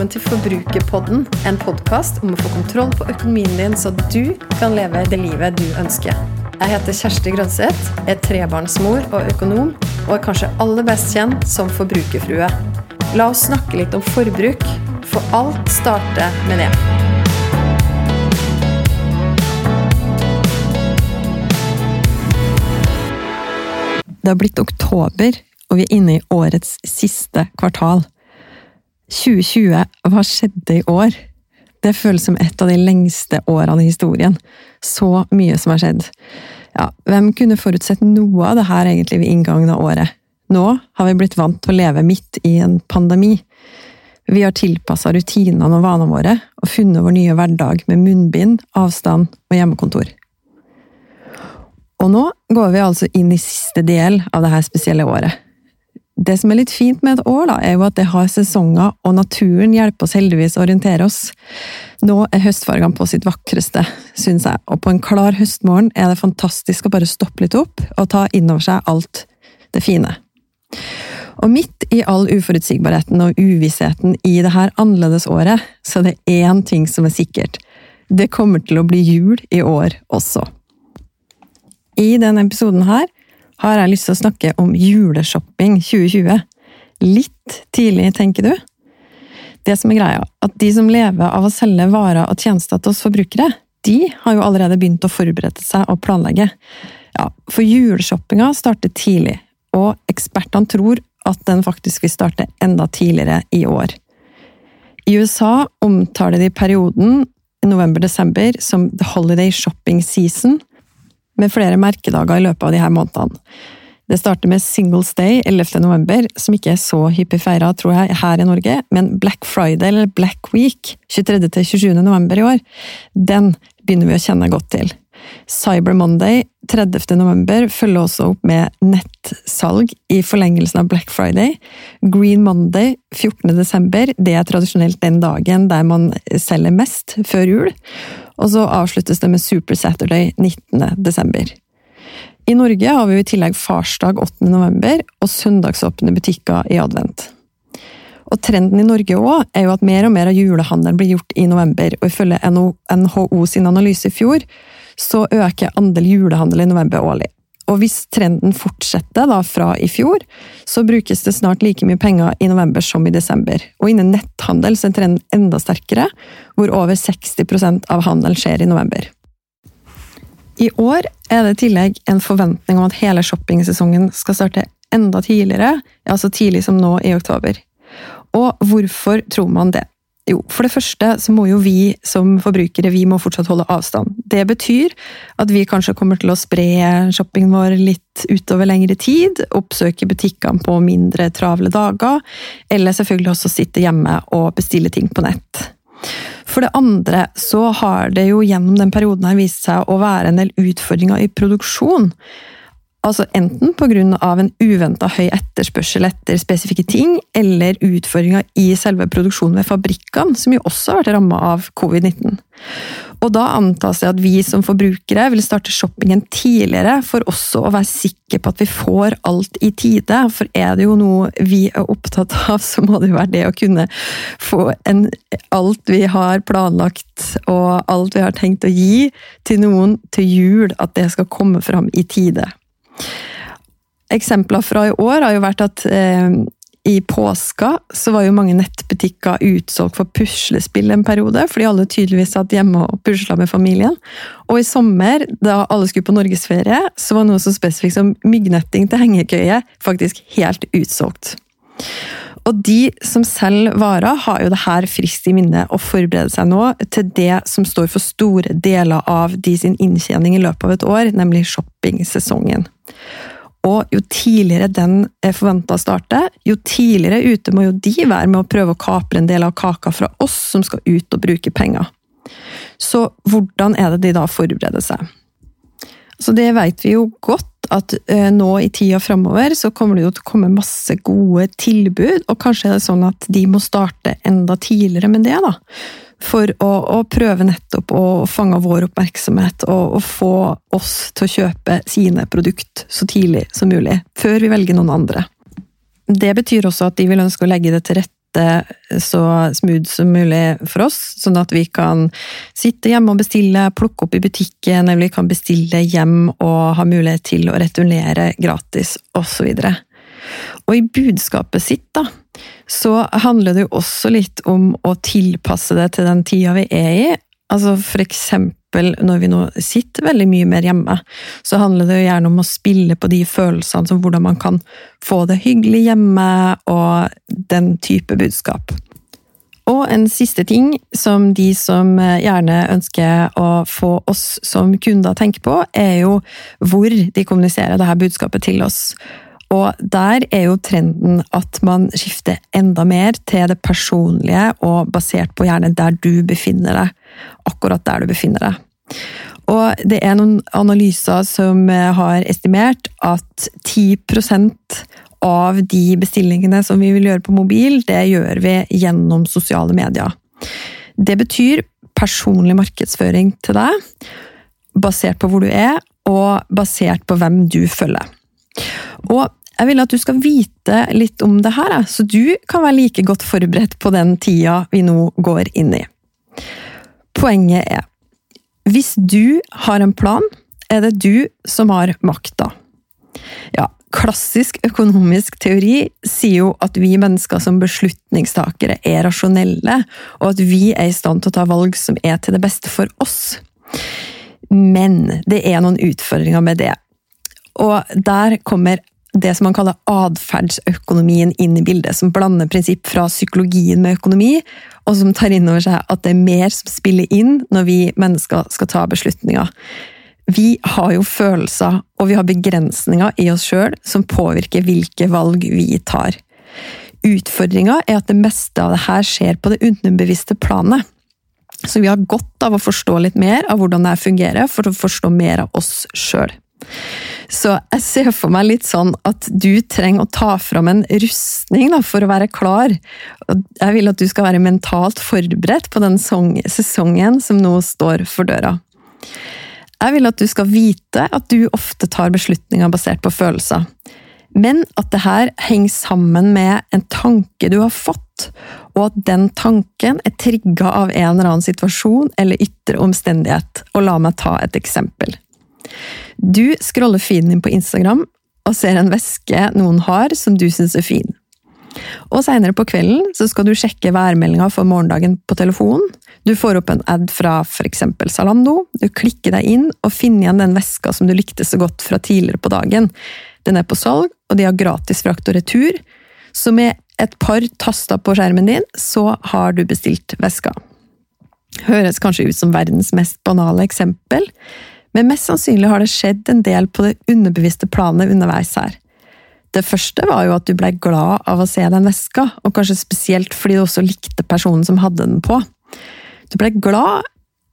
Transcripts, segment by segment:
velkommen til Forbrukerpodden, en podkast om å få kontroll på økonomien din, så du kan leve det livet du ønsker. Jeg heter Kjersti Grønseth, er trebarnsmor og økonom, og er kanskje aller best kjent som forbrukerfrue. La oss snakke litt om forbruk, for alt starter med det. Det har blitt oktober, og vi er inne i årets siste kvartal. 2020, hva skjedde i år? Det føles som et av de lengste årene i historien. Så mye som har skjedd. Ja, hvem kunne forutsett noe av det her egentlig ved inngangen av året? Nå har vi blitt vant til å leve midt i en pandemi. Vi har tilpassa rutinene og vanene våre, og funnet vår nye hverdag med munnbind, avstand og hjemmekontor. Og nå går vi altså inn i siste del av dette spesielle året. Det som er litt fint med et år, da, er jo at det har sesonger, og naturen hjelper oss heldigvis å orientere oss. Nå er høstfargene på sitt vakreste, syns jeg, og på en klar høstmorgen er det fantastisk å bare stoppe litt opp og ta inn over seg alt det fine. Og midt i all uforutsigbarheten og uvissheten i det her annerledesåret, så er det én ting som er sikkert. Det kommer til å bli jul i år også. I denne episoden her har jeg lyst til å snakke om juleshopping 2020. Litt tidlig, tenker du? Det som er greia, at de som lever av å selge varer og tjenester til oss forbrukere, de har jo allerede begynt å forberede seg og planlegge. Ja, for juleshoppinga starter tidlig, og ekspertene tror at den faktisk vil starte enda tidligere i år. I USA omtaler de perioden november-desember som the holiday shopping season, med flere merkedager i løpet av de her månedene. Det starter med Singles Day 11. november, som ikke er så hyppig feira, tror jeg, her i Norge, men Black Friday, eller Black Week, 23. til 27. november i år, den begynner vi å kjenne godt til. Cyber Monday 30. november følger også opp med nettsalg i forlengelsen av Black Friday. Green Monday 14. desember, det er tradisjonelt den dagen der man selger mest før jul. Og så avsluttes det med Super Saturday 19. desember. I Norge har vi i tillegg farsdag 8. november og søndagsåpne butikker i advent. Og Trenden i Norge også er jo at mer og mer av julehandelen blir gjort i november, og ifølge NHO sin analyse i fjor, så øker andel julehandel i november årlig. Og hvis trenden fortsetter da fra i fjor, så brukes det snart like mye penger i november som i desember. Og innen netthandel så er trenden enda sterkere, hvor over 60% av handelen skjer i november. I år er det i tillegg en forventning om at hele shoppingsesongen skal starte enda tidligere, ja, så tidlig som nå i oktober. Og hvorfor tror man det? Jo, for det første så må jo vi som forbrukere vi må fortsatt holde avstand. Det betyr at vi kanskje kommer til å spre shoppingen vår litt utover lengre tid, oppsøke butikkene på mindre travle dager, eller selvfølgelig også sitte hjemme og bestille ting på nett. For det andre så har det jo gjennom den perioden her vist seg å være en del utfordringer i produksjon. Altså enten pga. en uventa høy etterspørsel etter spesifikke ting, eller utfordringer i selve produksjonen ved fabrikkene, som jo også har vært ramma av covid-19. Og da antas det at vi som forbrukere vil starte shoppingen tidligere, for også å være sikre på at vi får alt i tide. For er det jo noe vi er opptatt av, så må det jo være det å kunne få en, alt vi har planlagt og alt vi har tenkt å gi til noen til jul, at det skal komme fram i tide. Eksempler fra i år har jo vært at eh, i påska så var jo mange nettbutikker utsolgt for puslespill en periode, fordi alle tydeligvis satt hjemme og pusla med familien. Og i sommer, da alle skulle på norgesferie, så var noe så spesifikt som myggnetting til hengekøye faktisk helt utsolgt. Og de som selger varer, har jo det her friskt i minne å forberede seg nå til det som står for store deler av de sin inntjening i løpet av et år, nemlig shoppingsesongen. Og jo tidligere den er forventa å starte, jo tidligere ute må jo de være med å prøve å kapre en del av kaka fra oss som skal ut og bruke penger. Så hvordan er det de da forbereder seg? Så det vet vi jo godt at uh, nå i tida framover så kommer det jo til å komme masse gode tilbud, og kanskje er det sånn at de må starte enda tidligere med det, da for å, å, prøve nettopp å fange vår oppmerksomhet og, og, få oss til å kjøpe sine produkt så tidlig som mulig, før vi velger noen andre. Det betyr også at de vil ønske å legge det til rette det så smooth som mulig for oss, sånn at vi kan sitte hjemme og bestille, plukke opp i butikken, eller vi kan bestille hjem og ha mulighet til å returnere gratis, osv. Og i budskapet sitt, da, så handler det jo også litt om å tilpasse det til den tida vi er i. Altså for eksempel når vi nå sitter veldig mye mer hjemme, så handler det jo gjerne om å spille på de følelsene som hvordan man kan få det hyggelig hjemme, og den type budskap. Og en siste ting som de som gjerne ønsker å få oss som kunder tenke på, er jo hvor de kommuniserer dette budskapet til oss. Og der er jo trenden at man skifter enda mer til det personlige, og basert på gjerne der du befinner deg. Akkurat der du befinner deg. Og det er noen analyser som har estimert at 10 av de bestillingene som vi vil gjøre på mobil, det gjør vi gjennom sosiale medier. Det betyr personlig markedsføring til deg, basert på hvor du er, og basert på hvem du følger. Og jeg vil at du skal vite litt om det her, så du kan være like godt forberedt på den tida vi nå går inn i. Poenget er, hvis du har en plan, er det du som har makta. Ja, klassisk økonomisk teori sier jo at vi mennesker som beslutningstakere er rasjonelle, og at vi er i stand til å ta valg som er til det beste for oss. Men det er noen utfordringer med det. Og der kommer det som man kaller atferdsøkonomien inn i bildet, som blander prinsipp fra psykologien med økonomi, og som tar inn over seg at det er mer som spiller inn når vi mennesker skal ta beslutninger. Vi har jo følelser, og vi har begrensninger i oss sjøl som påvirker hvilke valg vi tar. Utfordringa er at det meste av det her skjer på det underbevisste planet. Så vi har godt av å forstå litt mer av hvordan det fungerer, for å forstå mer av oss sjøl. Så jeg ser for meg litt sånn at du trenger å ta fram en rustning da, for å være klar. Jeg vil at du skal være mentalt forberedt på den sesongen som nå står for døra. Jeg vil at du skal vite at du ofte tar beslutninger basert på følelser. Men at det her henger sammen med en tanke du har fått, og at den tanken er trigga av en eller annen situasjon eller ytre omstendighet. Og la meg ta et eksempel. Du scroller feeden din på Instagram og ser en veske noen har som du syns er fin. Og Seinere på kvelden så skal du sjekke værmeldinga for morgendagen på telefonen. Du får opp en ad fra f.eks. Zalando, du klikker deg inn og finner igjen den veska som du likte så godt fra tidligere på dagen. Den er på salg, og de har gratis frakt og retur. Så med et par taster på skjermen din, så har du bestilt veska. Høres kanskje ut som verdens mest banale eksempel, men mest sannsynlig har det skjedd en del på det underbevisste planet underveis her. Det første var jo at du blei glad av å se den veska, og kanskje spesielt fordi du også likte personen som hadde den på. Du blei glad,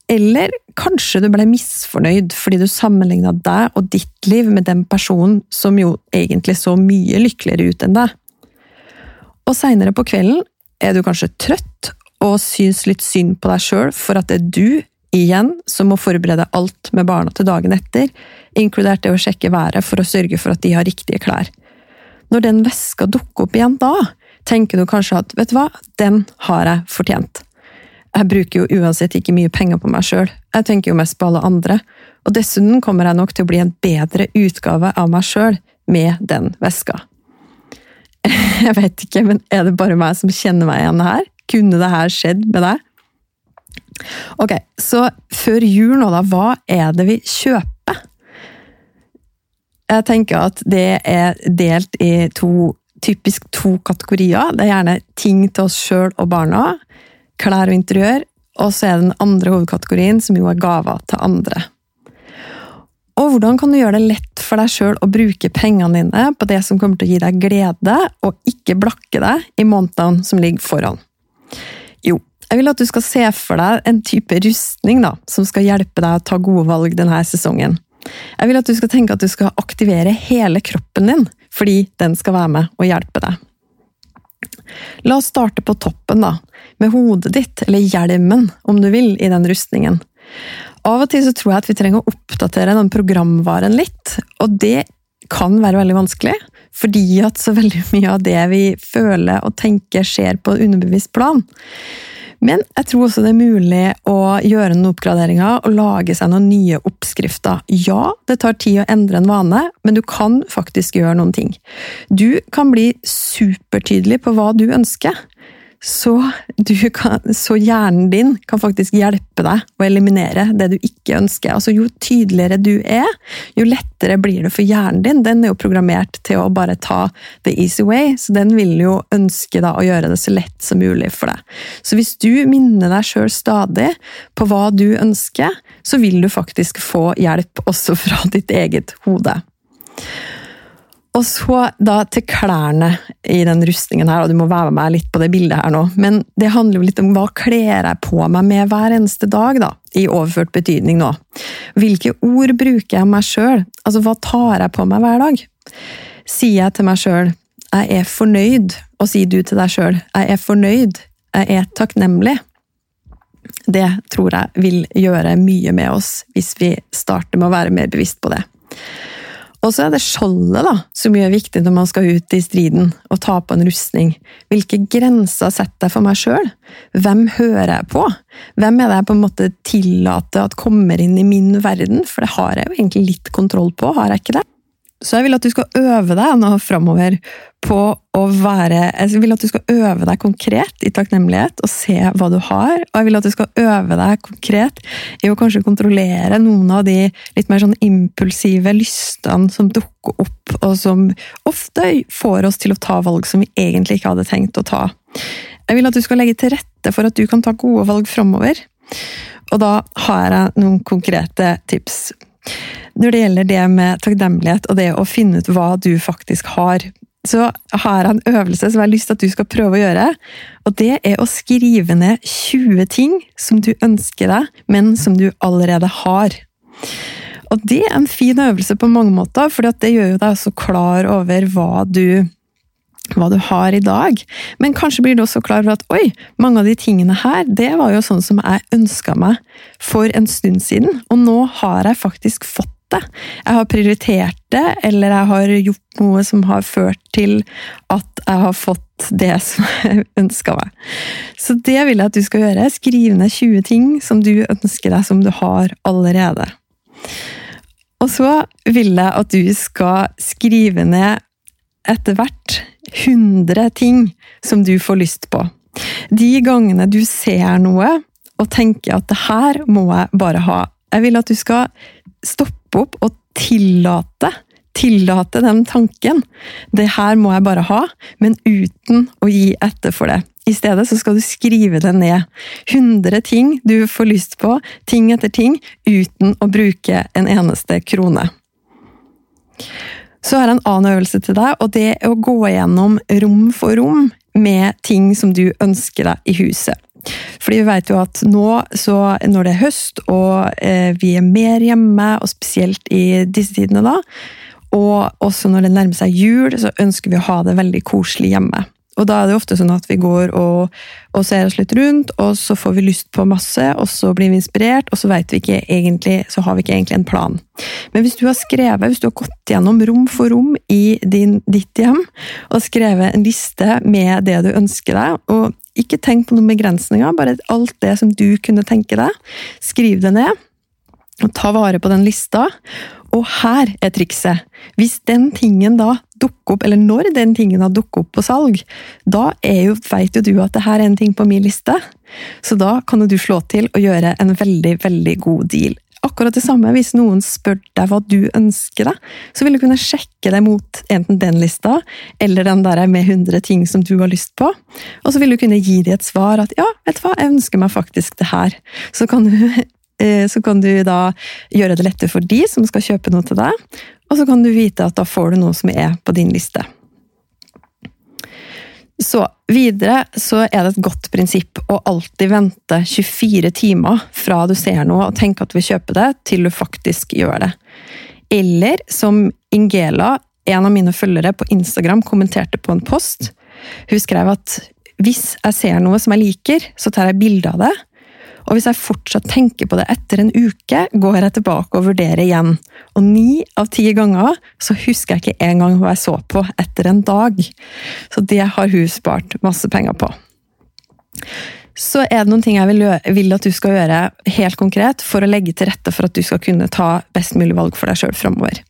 eller kanskje du blei misfornøyd fordi du sammenligna deg og ditt liv med den personen som jo egentlig så mye lykkeligere ut enn deg. Og seinere på kvelden er du kanskje trøtt og syns litt synd på deg sjøl for at det er du igjen som må forberede alt med barna til dagen etter, inkludert det å sjekke været for å sørge for at de har riktige klær. Når den veska dukker opp igjen da, tenker du kanskje at vet du hva, den har jeg fortjent. Jeg bruker jo uansett ikke mye penger på meg sjøl, jeg tenker jo mest på alle andre, og dessuten kommer jeg nok til å bli en bedre utgave av meg sjøl med den veska. Jeg vet ikke, men er det bare meg som kjenner meg igjen her? Kunne det her skjedd med deg? Ok, så før jul nå, da. Hva er det vi kjøper? Jeg tenker at det er delt i to, typisk to kategorier. Det er gjerne ting til oss sjøl og barna. Klær og interiør. Og så er det den andre hovedkategorien, som jo er gaver til andre. Og hvordan kan du gjøre det lett for deg sjøl å bruke pengene dine på det som kommer til å gi deg glede, og ikke blakke deg i månedene som ligger foran? Jo, jeg vil at du skal se for deg en type rustning da, som skal hjelpe deg å ta gode valg denne sesongen. Jeg vil at du skal tenke at du skal aktivere hele kroppen din, fordi den skal være med og hjelpe deg. La oss starte på toppen, da, med hodet ditt, eller hjelmen, om du vil, i den rustningen. Av og til så tror jeg at vi trenger å oppdatere den programvaren litt, og det kan være veldig vanskelig, fordi at så veldig mye av det vi føler og tenker, skjer på underbevisst plan. Men jeg tror også det er mulig å gjøre noen oppgraderinger og lage seg noen nye oppskrifter. Ja, det tar tid å endre en vane, men du kan faktisk gjøre noen ting. Du kan bli supertydelig på hva du ønsker så, kan, så, hjernen din kan faktisk hjelpe deg å eliminere det du ikke ønsker. Altså, jo tydeligere du er, jo lettere blir det for hjernen din. Den er jo programmert til å bare ta the easy way, så den vil jo ønske da, å gjøre det så lett som mulig for deg. Så hvis du minner deg sjøl stadig på hva du ønsker, så vil du faktisk få hjelp også fra ditt eget hode. Og så da til klærne i den rustningen her, og du må være med meg litt på det bildet her nå. Men det handler jo litt om hva kler jeg på meg med hver eneste dag, da. I overført betydning nå. Hvilke ord bruker jeg meg sjøl? Altså, hva tar jeg på meg hver dag? Sier jeg til meg sjøl 'jeg er fornøyd', og sier du til deg sjøl 'jeg er fornøyd', 'jeg er takknemlig'? Det tror jeg vil gjøre mye med oss, hvis vi starter med å være mer bevisst på det. Og så er det skjoldet da, som gjør viktig når man skal ut i striden og ta på en rustning. Hvilke grenser setter jeg for meg sjøl? Hvem hører jeg på? Hvem er det jeg på en måte tillater at kommer inn i min verden? For det har jeg jo egentlig litt kontroll på, har jeg ikke det? Så jeg vil at du skal øve deg nå framover på å være Jeg vil at du skal øve deg konkret i takknemlighet og se hva du har. Og jeg vil at du skal øve deg konkret i å kanskje kontrollere noen av de litt mer sånn impulsive lystene som dukker opp, og som ofte får oss til å ta valg som vi egentlig ikke hadde tenkt å ta. Jeg vil at du skal legge til rette for at du kan ta gode valg framover. Og da har jeg noen konkrete tips når det gjelder det med takknemlighet og det å finne ut hva du faktisk har, så har jeg en øvelse som jeg har lyst til at du skal prøve å gjøre. Og det er å skrive ned 20 ting som du ønsker deg, men som du allerede har. Og det er en fin øvelse på mange måter, for det gjør jo deg så klar over hva du hva du har i dag. Men kanskje blir du også klar over at oi, mange av de tingene her, det var jo sånn som jeg ønska meg for en stund siden, og nå har jeg faktisk fått det. Jeg har prioritert det, eller jeg har gjort noe som har ført til at jeg har fått det som jeg ønska meg. Så det vil jeg at du skal gjøre. Skriv ned 20 ting som du ønsker deg, som du har allerede. Og så vil jeg at du skal skrive ned etter hvert 100 ting som du får lyst på. De gangene du ser noe og tenker at det her må jeg bare ha. Jeg vil at du skal stoppe opp og tillate tillate den tanken. Det her må jeg bare ha, men uten å gi etter for det. I stedet så skal du skrive det ned. 100 ting du får lyst på, ting etter ting, uten å bruke en eneste krone. Så har jeg en annen øvelse til deg, og det er å gå gjennom rom for rom med ting som du ønsker deg i huset. Fordi vi vet jo at nå, når det er høst og eh, vi er mer hjemme, og spesielt i disse tidene da, og også når det nærmer seg jul, så ønsker vi å ha det veldig koselig hjemme. Og da er det ofte sånn at vi går og, og, ser oss litt rundt, og så får vi lyst på masse, og så blir vi inspirert, og så, vet vi ikke egentlig, så har vi ikke egentlig en plan. Men hvis du har skrevet, hvis du har gått gjennom rom for rom i din, ditt hjem, og skrevet en liste med det du ønsker deg, og ikke tenk på noen begrensninger, bare alt det som du kunne tenke deg, skriv det ned. Ta vare på den lista, og her er trikset. Hvis den tingen da dukker opp, eller når den tingen da dukker opp på salg, da jo, vet jo du at det her er en ting på min liste. Så da kan du slå til og gjøre en veldig, veldig god deal. Akkurat det samme hvis noen spør deg hva du ønsker deg, så vil du kunne sjekke deg mot enten den lista, eller den der med 100 ting som du har lyst på. Og så vil du kunne gi dem et svar at ja, vet du hva, jeg ønsker meg faktisk det her. Så kan du så kan du da gjøre det lettere for de som skal kjøpe noe til deg, og så kan du vite at da får du noe som er på din liste. Så videre så er det et godt prinsipp å alltid vente 24 timer fra du ser noe og tenker at du vil kjøpe det, til du faktisk gjør det. Eller som Ingela, en av mine følgere på Instagram, kommenterte på en post. Hun skrev at hvis jeg ser noe som jeg liker, så tar jeg bilde av det, Og hvis jeg fortsatt tenker på det etter en uke, går jeg tilbake og vurderer igjen. Og ni av ti ganger så husker jeg ikke engang hva jeg så på etter en dag. Så det har hun spart masse penger på. Så er det noen ting jeg vil, vil, at du skal gjøre helt konkret for å legge til rette for at du skal kunne ta best mulig valg for deg sjøl framover.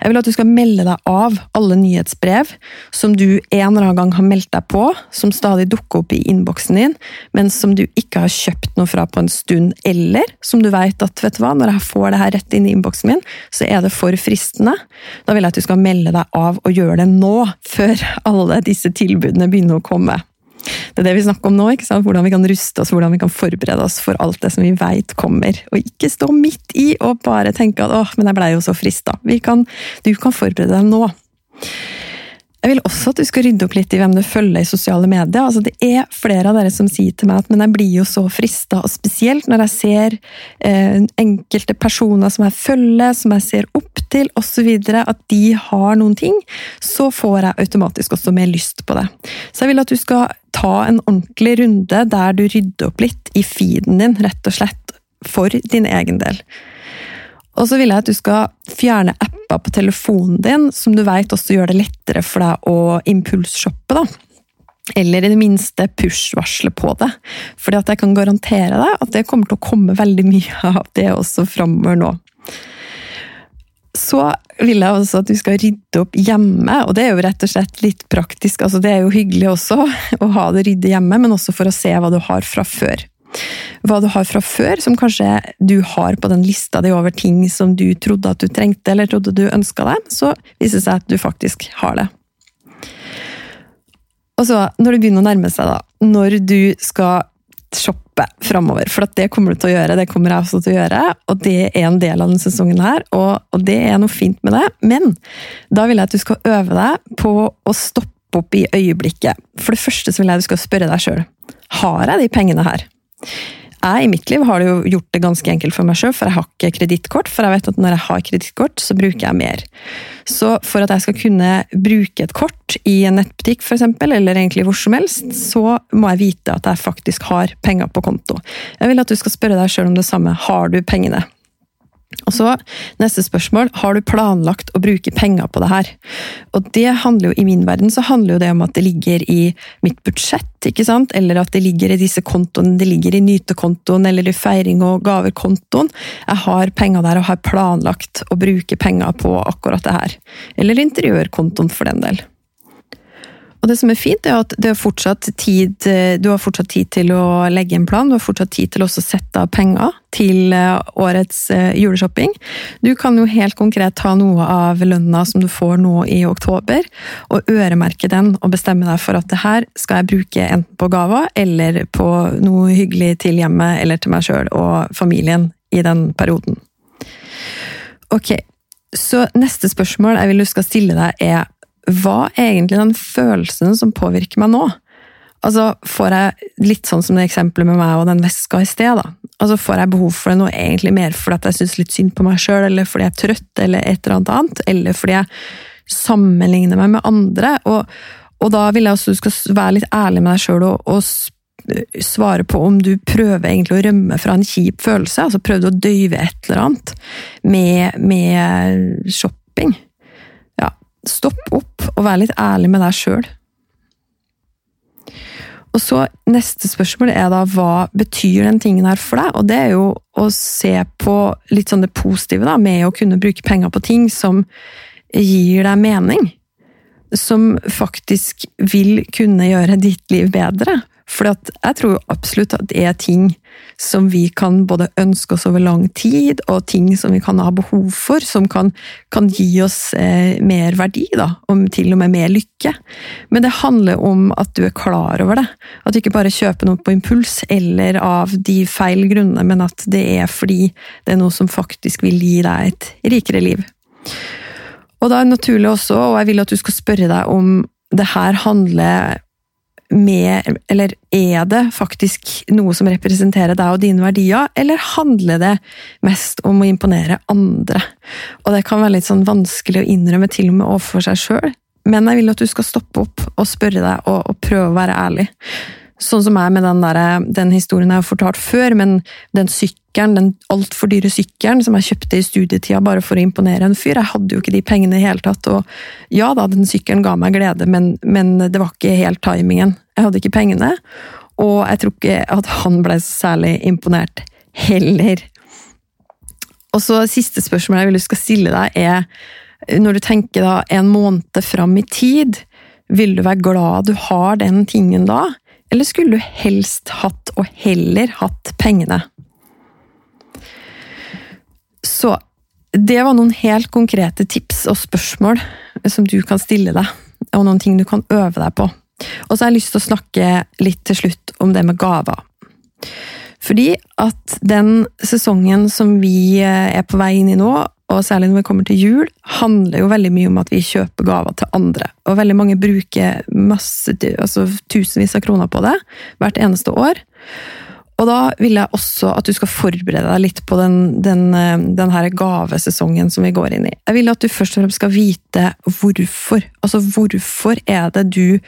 Jeg vil at du skal melde deg av alle nyhetsbrev som du en eller annen gang har meldt deg på, som stadig dukker opp i innboksen din, men som du ikke har kjøpt noe fra på en stund, eller som du vet at vet du hva, når jeg får det her rett inn i innboksen min, så er det for fristende. Da vil jeg at du skal melde deg av og gjøre det nå, før alle disse tilbudene begynner å komme. Det er det vi snakker om nå. ikke sant? Hvordan vi kan ruste oss, hvordan vi kan forberede oss for alt det som vi veit kommer. Og ikke stå midt i og bare tenke at 'åh, men jeg blei jo så frista'. Du kan forberede deg nå. Jeg vil også at du skal rydde opp litt i hvem du følger i sosiale medier. Altså, det er flere av dere som sier til meg at men jeg blir jo så frista, og spesielt når jeg ser eh, enkelte personer som jeg følger, som jeg ser opp til osv., at de har noen ting, så får jeg automatisk også mer lyst på det. Så jeg vil at du skal ta en ordentlig runde der du rydder opp litt i feeden din, rett og slett for din egen del. Og så vil jeg at du skal fjerne apper på telefonen din som du vet også gjør det lettere for deg å impulsshoppe. da. Eller i det minste push-varsle på det. Fordi at jeg kan garantere deg at det kommer til å komme veldig mye av det også framover nå. Så vil jeg også at du skal rydde opp hjemme, og det er jo rett og slett litt praktisk. altså Det er jo hyggelig også å ha det ryddig hjemme, men også for å se hva du har fra før hva du har fra før, som kanskje du har på den lista di over ting som du trodde at du trengte eller trodde du ønska deg, så viser det seg at du faktisk har det. Og så, når det begynner å nærme seg, da, når du skal shoppe framover, for det kommer du til å gjøre, det kommer jeg også til å gjøre, og det er en del av denne sesongen her, og, og det er noe fint med det, men da vil jeg at du skal øve deg på å stoppe opp i øyeblikket. For det første så vil jeg at du skal spørre deg sjøl, har jeg de pengene her? Jeg i mitt liv har det jo gjort det ganske enkelt for meg sjøl, for jeg har ikke kredittkort. For jeg vet at når jeg har kredittkort, så bruker jeg mer. Så for at jeg skal kunne bruke et kort i en nettbutikk eksempel, eller egentlig hvor som helst, så må jeg vite at jeg faktisk har penger på konto. Jeg vil at du skal spørre deg sjøl om det samme. Har du pengene? Og så, Neste spørsmål har du planlagt å bruke penger på det her. Og det handler jo, I min verden så handler jo det om at det ligger i mitt budsjett, ikke sant? eller at det ligger i disse kontoene. Det ligger i nytekontoen eller i feiring og gaver-kontoen. Jeg har penger der og har planlagt å bruke penger på akkurat det her. Eller interiørkontoen, for den del. Og det som er fint, er at er tid, eh, du har fortsatt tid til å legge en plan. Du har fortsatt tid til å sette av penger til eh, årets eh, juleshopping. Du kan jo helt konkret ta noe av lønna som du får nå i oktober, og øremerke den og bestemme deg for at det her skal jeg bruke enten på gaver eller på noe hyggelig til hjemmet eller til meg sjøl og familien i den perioden. Ok, så neste spørsmål jeg vil du skal stille deg, er hva er egentlig den følelsen som påvirker meg nå? Altså, Får jeg litt sånn som det eksempelet med meg og den veska i sted, da. Altså, Får jeg behov for det nå egentlig mer fordi jeg syns litt synd på meg sjøl, eller fordi jeg er trøtt, eller et eller annet annet, eller fordi jeg sammenligner meg med andre? Og, og da vil jeg også du skal være litt ærlig med deg sjøl og, og svare på om du prøver egentlig å rømme fra en kjip følelse, altså prøver du å døyve et eller annet med, med shopping stopp opp og vær litt ærlig med deg sjøl. Og så Neste spørsmål er da hva betyr den tingen her for deg? Og det er jo å se på litt sånn det positive da, med å kunne bruke penger på ting som gir deg mening. Som faktisk vil kunne gjøre ditt liv bedre. For jeg tror absolutt at det er ting som vi kan både ønske oss over lang tid, og ting som vi kan ha behov for, som kan, kan gi oss eh, mer verdi, da, og til og med mer lykke. Men det handler om at du er klar over det. At du ikke bare kjøper noe på impuls eller av de feil grunnene, men at det er fordi det er noe som faktisk vil gi deg et rikere liv. Og da er det naturlig også, og jeg vil at du skal spørre deg om det her handler med Eller er det faktisk noe som representerer deg og dine verdier, eller handler det mest om å imponere andre? Og det kan være litt sånn vanskelig å innrømme til og med overfor seg sjøl, men jeg vil at du skal stoppe opp og spørre deg og, og prøve å være ærlig. Sånn som jeg med den, der, den historien jeg har fortalt før, men den sykkelen, den altfor dyre sykkelen som jeg kjøpte i studietida bare for å imponere en fyr, jeg hadde jo ikke de pengene i hele tatt. Og ja da, den sykkelen ga meg glede, men, men det var ikke helt timingen. Jeg hadde ikke pengene, og jeg tror ikke at han ble særlig imponert heller. Og så Siste spørsmål jeg vil du skal stille deg, er når du tenker da en måned fram i tid, vil du være glad du har den tingen da, eller skulle du helst hatt og heller hatt pengene? Så det var noen helt konkrete tips og spørsmål som du kan stille deg, og noen ting du kan øve deg på. Og så har jeg lyst til å snakke litt til slutt om det med gaver. Fordi at den sesongen som vi eh, er på vei inn i nå, og særlig når vi kommer til jul, handler jo veldig mye om at vi kjøper gaver til andre. Og veldig mange bruker masse, altså tusenvis av kroner på det hvert eneste år. Og da vil jeg også at du skal forberede deg litt på den, den, eh, den her gavesesongen som vi går inn i. Jeg vil at du først og fremst skal vite hvorfor. Altså hvorfor er det du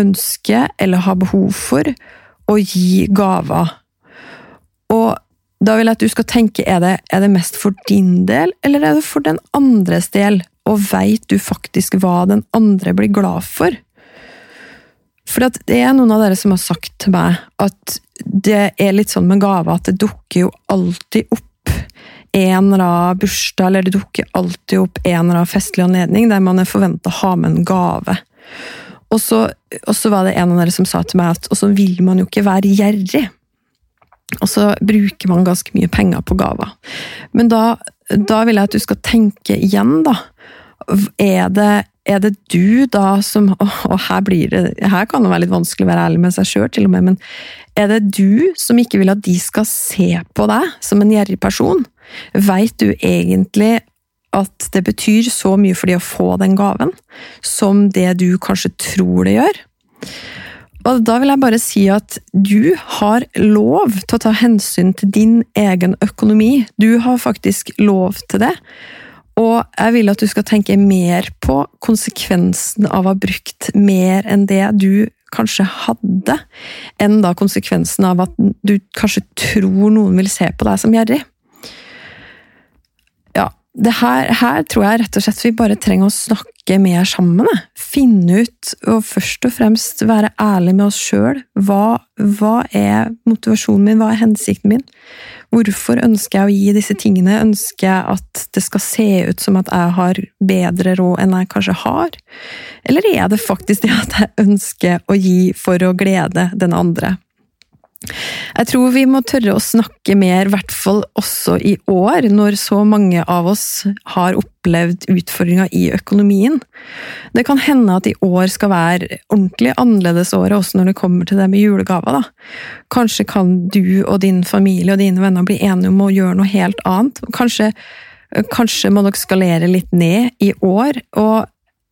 ønsker eller har behov for å gi gaver og da vil jeg at du skal tenke er det, er det mest for din del, eller er det for den andres del? Og veit du faktisk hva den andre blir glad for? For det er noen av dere som har sagt til meg at det er litt sånn med gaver at det dukker jo alltid opp en eller annen bursdag, eller det dukker alltid opp en eller annen festlig anledning der man er forventa å ha med en gave. Og så, og så var det en av dere som sa til meg at og så vil man jo ikke være gjerrig. Og så bruker man ganske mye penger på gaver. Men da, da vil jeg at du skal tenke igjen, da. Er det, er det du da som Og her, det, her kan det være litt vanskelig å være ærlig med seg sjøl, til og med, men er det du som ikke vil at de skal se på deg som en gjerrig person? Veit du egentlig at det betyr så mye for de å få den gaven, som det du kanskje tror det gjør? Og da vil jeg bare si at du har lov til å ta hensyn til din egen økonomi. Du har faktisk lov til det. Og jeg vil at du skal tenke mer på konsekvensen av å ha brukt mer enn det du kanskje hadde, enn da konsekvensen av at du kanskje tror noen vil se på deg som gjerrig. Ja, det her, her tror jeg rett og slett vi bare trenger å snakke mer sammen. Finne ut, og først og fremst være ærlig med oss sjøl. Hva, hva, er motivasjonen min? Hva er hensikten min? Hvorfor ønsker jeg å gi disse tingene? Ønsker jeg at det skal se ut som at jeg har bedre råd enn jeg kanskje har? Eller er det faktisk det at jeg ønsker å gi for å glede den andre? Jeg tror vi må tørre å snakke mer, i hvert fall også i år, når så mange av oss har opplevd utfordringer i økonomien. Det kan hende at i år skal være ordentlig annerledes året, også når det kommer til det med julegaver. Da. Kanskje kan du og din familie og dine venner bli enige om å gjøre noe helt annet. Kanskje, kanskje må dere skalere litt ned i år, og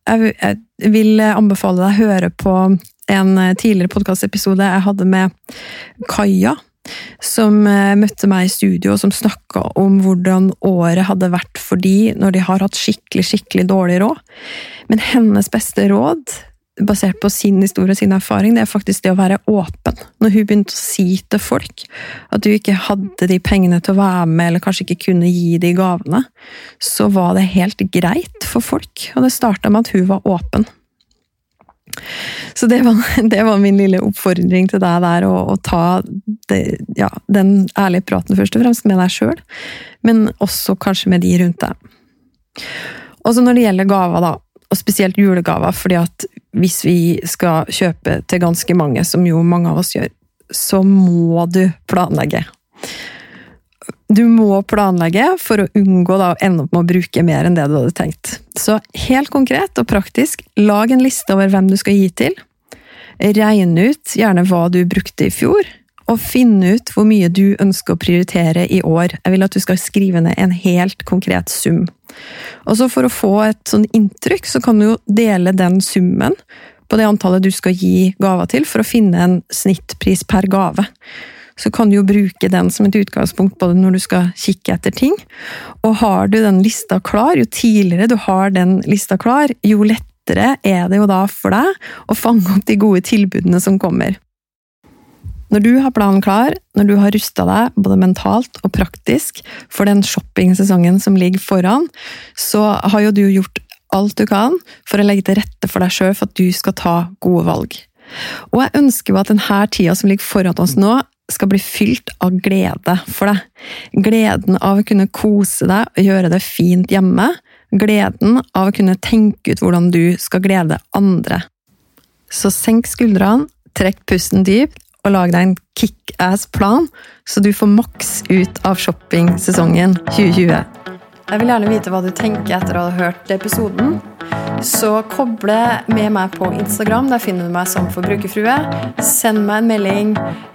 jeg vil anbefale deg å høre på en eh, tidligere podkastepisode jeg hadde med Kaja, som eh, møtte meg i studio, og som snakka om hvordan året hadde vært for de når de har hatt skikkelig, skikkelig dårlig råd. Men hennes beste råd, basert på sin historie og sin erfaring, det er faktisk det å være åpen. Når hun begynte å si til folk at du ikke hadde de pengene til å være med, eller kanskje ikke kunne gi de gavene, så var det helt greit for folk. Og det starta med at hun var åpen. Så det var, det var, min lille oppfordring til deg der, å, å ta det, ja, den ærlige praten først og fremst med deg sjøl, men også kanskje med de rundt deg. Og så når det gjelder gaver, da, og spesielt julegaver, fordi at hvis vi skal kjøpe til ganske mange, som jo mange av oss gjør, så må du planlegge. Du må planlegge for å unngå å ende opp med å bruke mer enn det du hadde tenkt. Så helt konkret og praktisk, lag en liste over hvem du skal gi til. Regn ut gjerne hva du brukte i fjor, og finn ut hvor mye du ønsker å prioritere i år. Jeg vil at du skal skrive ned en helt konkret sum. Og så For å få et sånn inntrykk, så kan du jo dele den summen på det antallet du skal gi gaver til, for å finne en snittpris per gave så kan du jo bruke den som et utgangspunkt både når du skal kikke etter ting, og har du den lista klar, jo tidligere du har den lista klar, jo lettere er det jo da for deg å fange opp de gode tilbudene som kommer. Når du har planen klar, når du har rusta deg både mentalt og praktisk for den shoppingsesongen som ligger foran, så har jo du gjort alt du kan for å legge til rette for deg sjøl for at du skal ta gode valg. Og jeg ønsker jo at denne tida som ligger foran oss nå, skal bli fylt av glede for deg. Gleden av å kunne kose deg og gjøre det fint hjemme. Gleden av å kunne tenke ut hvordan du skal glede andre. Så senk skuldrene, trekk pusten dypt, og lag deg en kickass-plan, så du får maks ut av shoppingsesongen 2020. Jeg vil gjerne vite hva du tenker etter å ha hørt episoden. Så koble med meg på Instagram. Der finner du meg som forbrukerfrue. Send meg en melding.